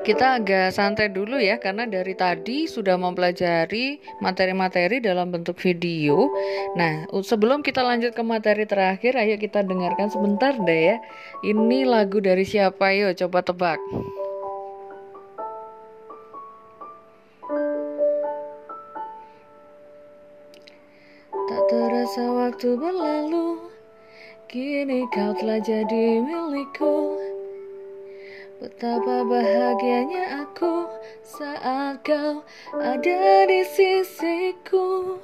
kita agak santai dulu ya karena dari tadi sudah mempelajari materi-materi dalam bentuk video. Nah, sebelum kita lanjut ke materi terakhir, ayo kita dengarkan sebentar deh ya. Ini lagu dari siapa? Yuk coba tebak. Tak terasa waktu berlalu, kini kau telah jadi milikku. Betapa bahagianya aku saat kau ada di sisiku.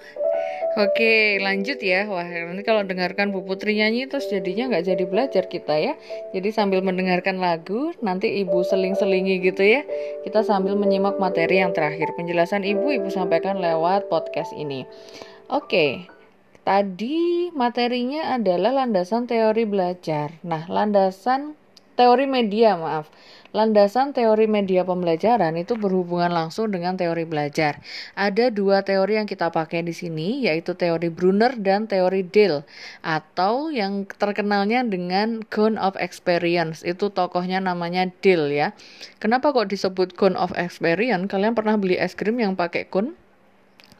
Oke, lanjut ya. Wah, nanti kalau dengarkan Bu Putri nyanyi terus jadinya nggak jadi belajar kita ya. Jadi sambil mendengarkan lagu, nanti Ibu seling-selingi gitu ya. Kita sambil menyimak materi yang terakhir. Penjelasan Ibu Ibu sampaikan lewat podcast ini. Oke. Tadi materinya adalah landasan teori belajar. Nah, landasan teori media, maaf. Landasan teori media pembelajaran itu berhubungan langsung dengan teori belajar. Ada dua teori yang kita pakai di sini, yaitu teori Brunner dan teori Dale, atau yang terkenalnya dengan cone of experience. Itu tokohnya namanya Dale ya. Kenapa kok disebut cone of experience? Kalian pernah beli es krim yang pakai cone?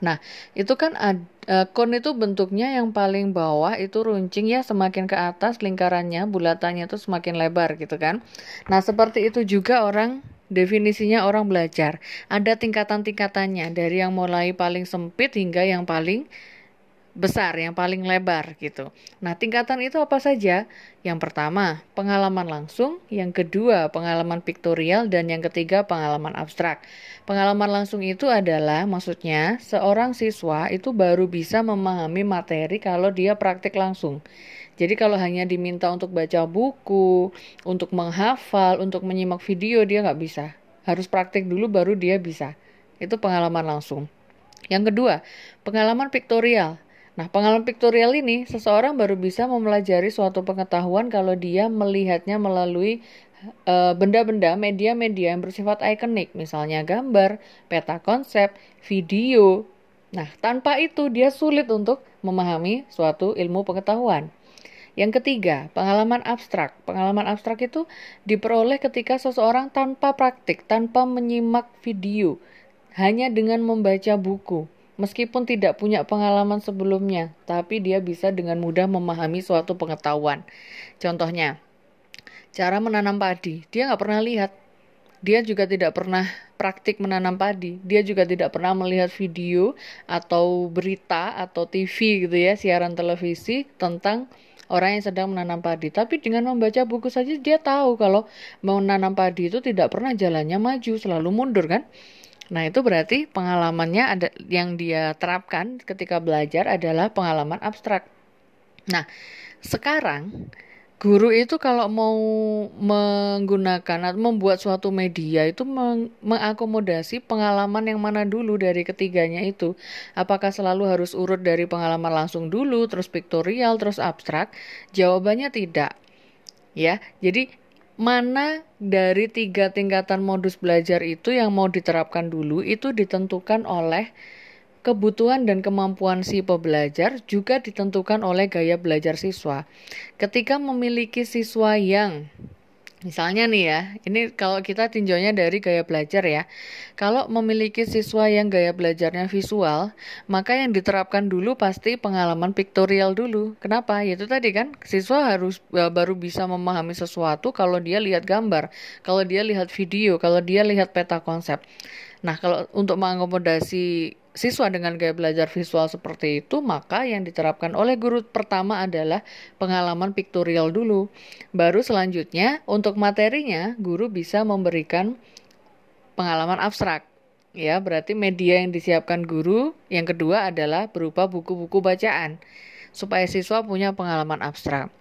Nah, itu kan ada uh, kon itu bentuknya yang paling bawah itu runcing ya semakin ke atas lingkarannya bulatannya itu semakin lebar gitu kan. Nah, seperti itu juga orang definisinya orang belajar. Ada tingkatan-tingkatannya dari yang mulai paling sempit hingga yang paling besar, yang paling lebar gitu. Nah, tingkatan itu apa saja? Yang pertama, pengalaman langsung, yang kedua, pengalaman piktorial dan yang ketiga, pengalaman abstrak. Pengalaman langsung itu adalah maksudnya seorang siswa itu baru bisa memahami materi kalau dia praktik langsung. Jadi kalau hanya diminta untuk baca buku, untuk menghafal, untuk menyimak video dia nggak bisa. Harus praktik dulu baru dia bisa. Itu pengalaman langsung. Yang kedua, pengalaman piktorial. Nah, pengalaman piktorial ini seseorang baru bisa mempelajari suatu pengetahuan kalau dia melihatnya melalui eh, benda-benda uh, media-media yang bersifat ikonik, misalnya gambar, peta konsep, video. Nah, tanpa itu dia sulit untuk memahami suatu ilmu pengetahuan. Yang ketiga, pengalaman abstrak. Pengalaman abstrak itu diperoleh ketika seseorang tanpa praktik, tanpa menyimak video, hanya dengan membaca buku meskipun tidak punya pengalaman sebelumnya, tapi dia bisa dengan mudah memahami suatu pengetahuan. Contohnya, cara menanam padi, dia nggak pernah lihat, dia juga tidak pernah praktik menanam padi, dia juga tidak pernah melihat video atau berita atau TV gitu ya, siaran televisi tentang orang yang sedang menanam padi. Tapi dengan membaca buku saja dia tahu kalau menanam padi itu tidak pernah jalannya maju, selalu mundur kan. Nah, itu berarti pengalamannya ada yang dia terapkan ketika belajar adalah pengalaman abstrak. Nah, sekarang guru itu kalau mau menggunakan atau membuat suatu media itu meng mengakomodasi pengalaman yang mana dulu dari ketiganya itu. Apakah selalu harus urut dari pengalaman langsung dulu, terus piktorial, terus abstrak? Jawabannya tidak. Ya, jadi mana dari tiga tingkatan modus belajar itu yang mau diterapkan dulu itu ditentukan oleh kebutuhan dan kemampuan si pembelajar juga ditentukan oleh gaya belajar siswa. Ketika memiliki siswa yang Misalnya nih ya, ini kalau kita tinjaunya dari gaya belajar ya. Kalau memiliki siswa yang gaya belajarnya visual, maka yang diterapkan dulu pasti pengalaman piktorial dulu. Kenapa? Yaitu tadi kan, siswa harus e, baru bisa memahami sesuatu kalau dia lihat gambar, kalau dia lihat video, kalau dia lihat peta konsep. Nah, kalau untuk mengakomodasi siswa dengan gaya belajar visual seperti itu, maka yang diterapkan oleh guru pertama adalah pengalaman piktorial dulu. Baru selanjutnya, untuk materinya, guru bisa memberikan pengalaman abstrak. Ya, berarti media yang disiapkan guru yang kedua adalah berupa buku-buku bacaan supaya siswa punya pengalaman abstrak.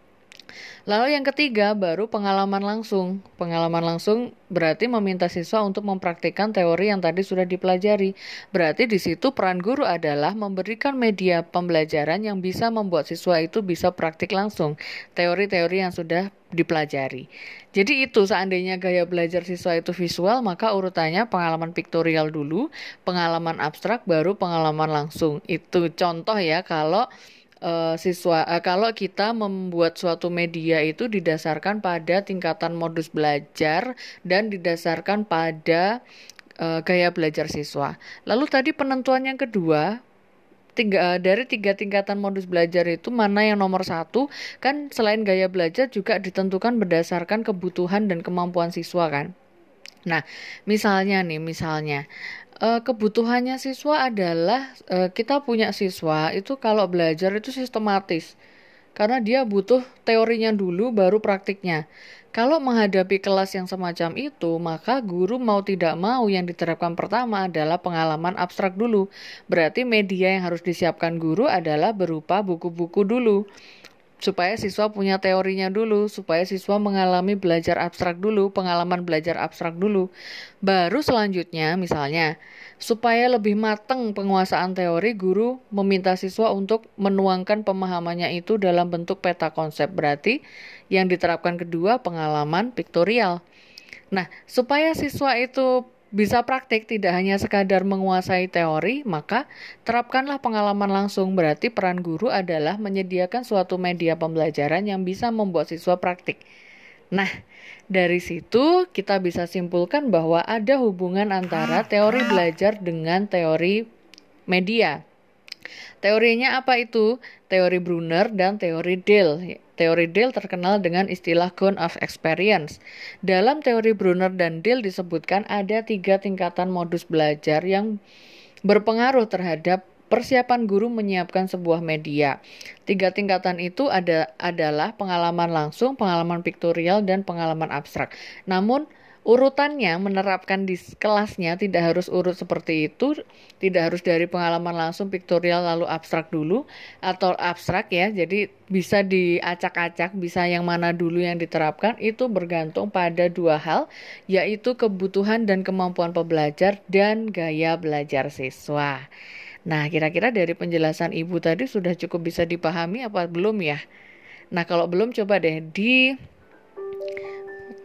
Lalu yang ketiga baru pengalaman langsung. Pengalaman langsung berarti meminta siswa untuk mempraktikkan teori yang tadi sudah dipelajari. Berarti di situ peran guru adalah memberikan media pembelajaran yang bisa membuat siswa itu bisa praktik langsung teori-teori yang sudah dipelajari. Jadi itu seandainya gaya belajar siswa itu visual, maka urutannya pengalaman piktorial dulu, pengalaman abstrak baru pengalaman langsung. Itu contoh ya kalau uh, siswa uh, kalau kita membuat suatu media itu didasarkan pada tingkatan modus belajar dan didasarkan pada uh, gaya belajar siswa. Lalu tadi penentuan yang kedua tiga dari tiga tingkatan modus belajar itu mana yang nomor satu kan selain gaya belajar juga ditentukan berdasarkan kebutuhan dan kemampuan siswa kan. Nah, misalnya nih, misalnya uh, kebutuhannya siswa adalah uh, kita punya siswa itu kalau belajar itu sistematis karena dia butuh teorinya dulu baru praktiknya. Kalau menghadapi kelas yang semacam itu, maka guru mau tidak mau yang diterapkan pertama adalah pengalaman abstrak dulu. Berarti media yang harus disiapkan guru adalah berupa buku-buku dulu supaya siswa punya teorinya dulu, supaya siswa mengalami belajar abstrak dulu, pengalaman belajar abstrak dulu. Baru selanjutnya, misalnya, supaya lebih matang penguasaan teori, guru meminta siswa untuk menuangkan pemahamannya itu dalam bentuk peta konsep. Berarti yang diterapkan kedua pengalaman piktorial. Nah, supaya siswa itu bisa praktik tidak hanya sekadar menguasai teori, maka terapkanlah pengalaman langsung. Berarti peran guru adalah menyediakan suatu media pembelajaran yang bisa membuat siswa praktik. Nah, dari situ kita bisa simpulkan bahwa ada hubungan antara teori belajar dengan teori media. Teorinya apa itu? Teori Brunner dan teori Dale. Teori Dale terkenal dengan istilah cone of experience. Dalam teori Brunner dan Dale disebutkan ada tiga tingkatan modus belajar yang berpengaruh terhadap persiapan guru menyiapkan sebuah media. Tiga tingkatan itu ada adalah pengalaman langsung, pengalaman piktorial, dan pengalaman abstrak. Namun, urutannya menerapkan di kelasnya tidak harus urut seperti itu, tidak harus dari pengalaman langsung piktorial lalu abstrak dulu atau abstrak ya. Jadi bisa diacak-acak, bisa yang mana dulu yang diterapkan itu bergantung pada dua hal yaitu kebutuhan dan kemampuan pembelajar dan gaya belajar siswa. Nah, kira-kira dari penjelasan Ibu tadi sudah cukup bisa dipahami apa belum ya? Nah, kalau belum coba deh di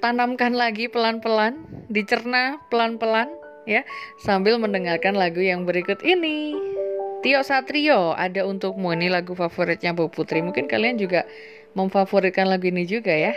tanamkan lagi pelan-pelan, dicerna pelan-pelan ya, sambil mendengarkan lagu yang berikut ini. Tio Satrio ada untukmu ini lagu favoritnya Bu Putri. Mungkin kalian juga memfavoritkan lagu ini juga ya.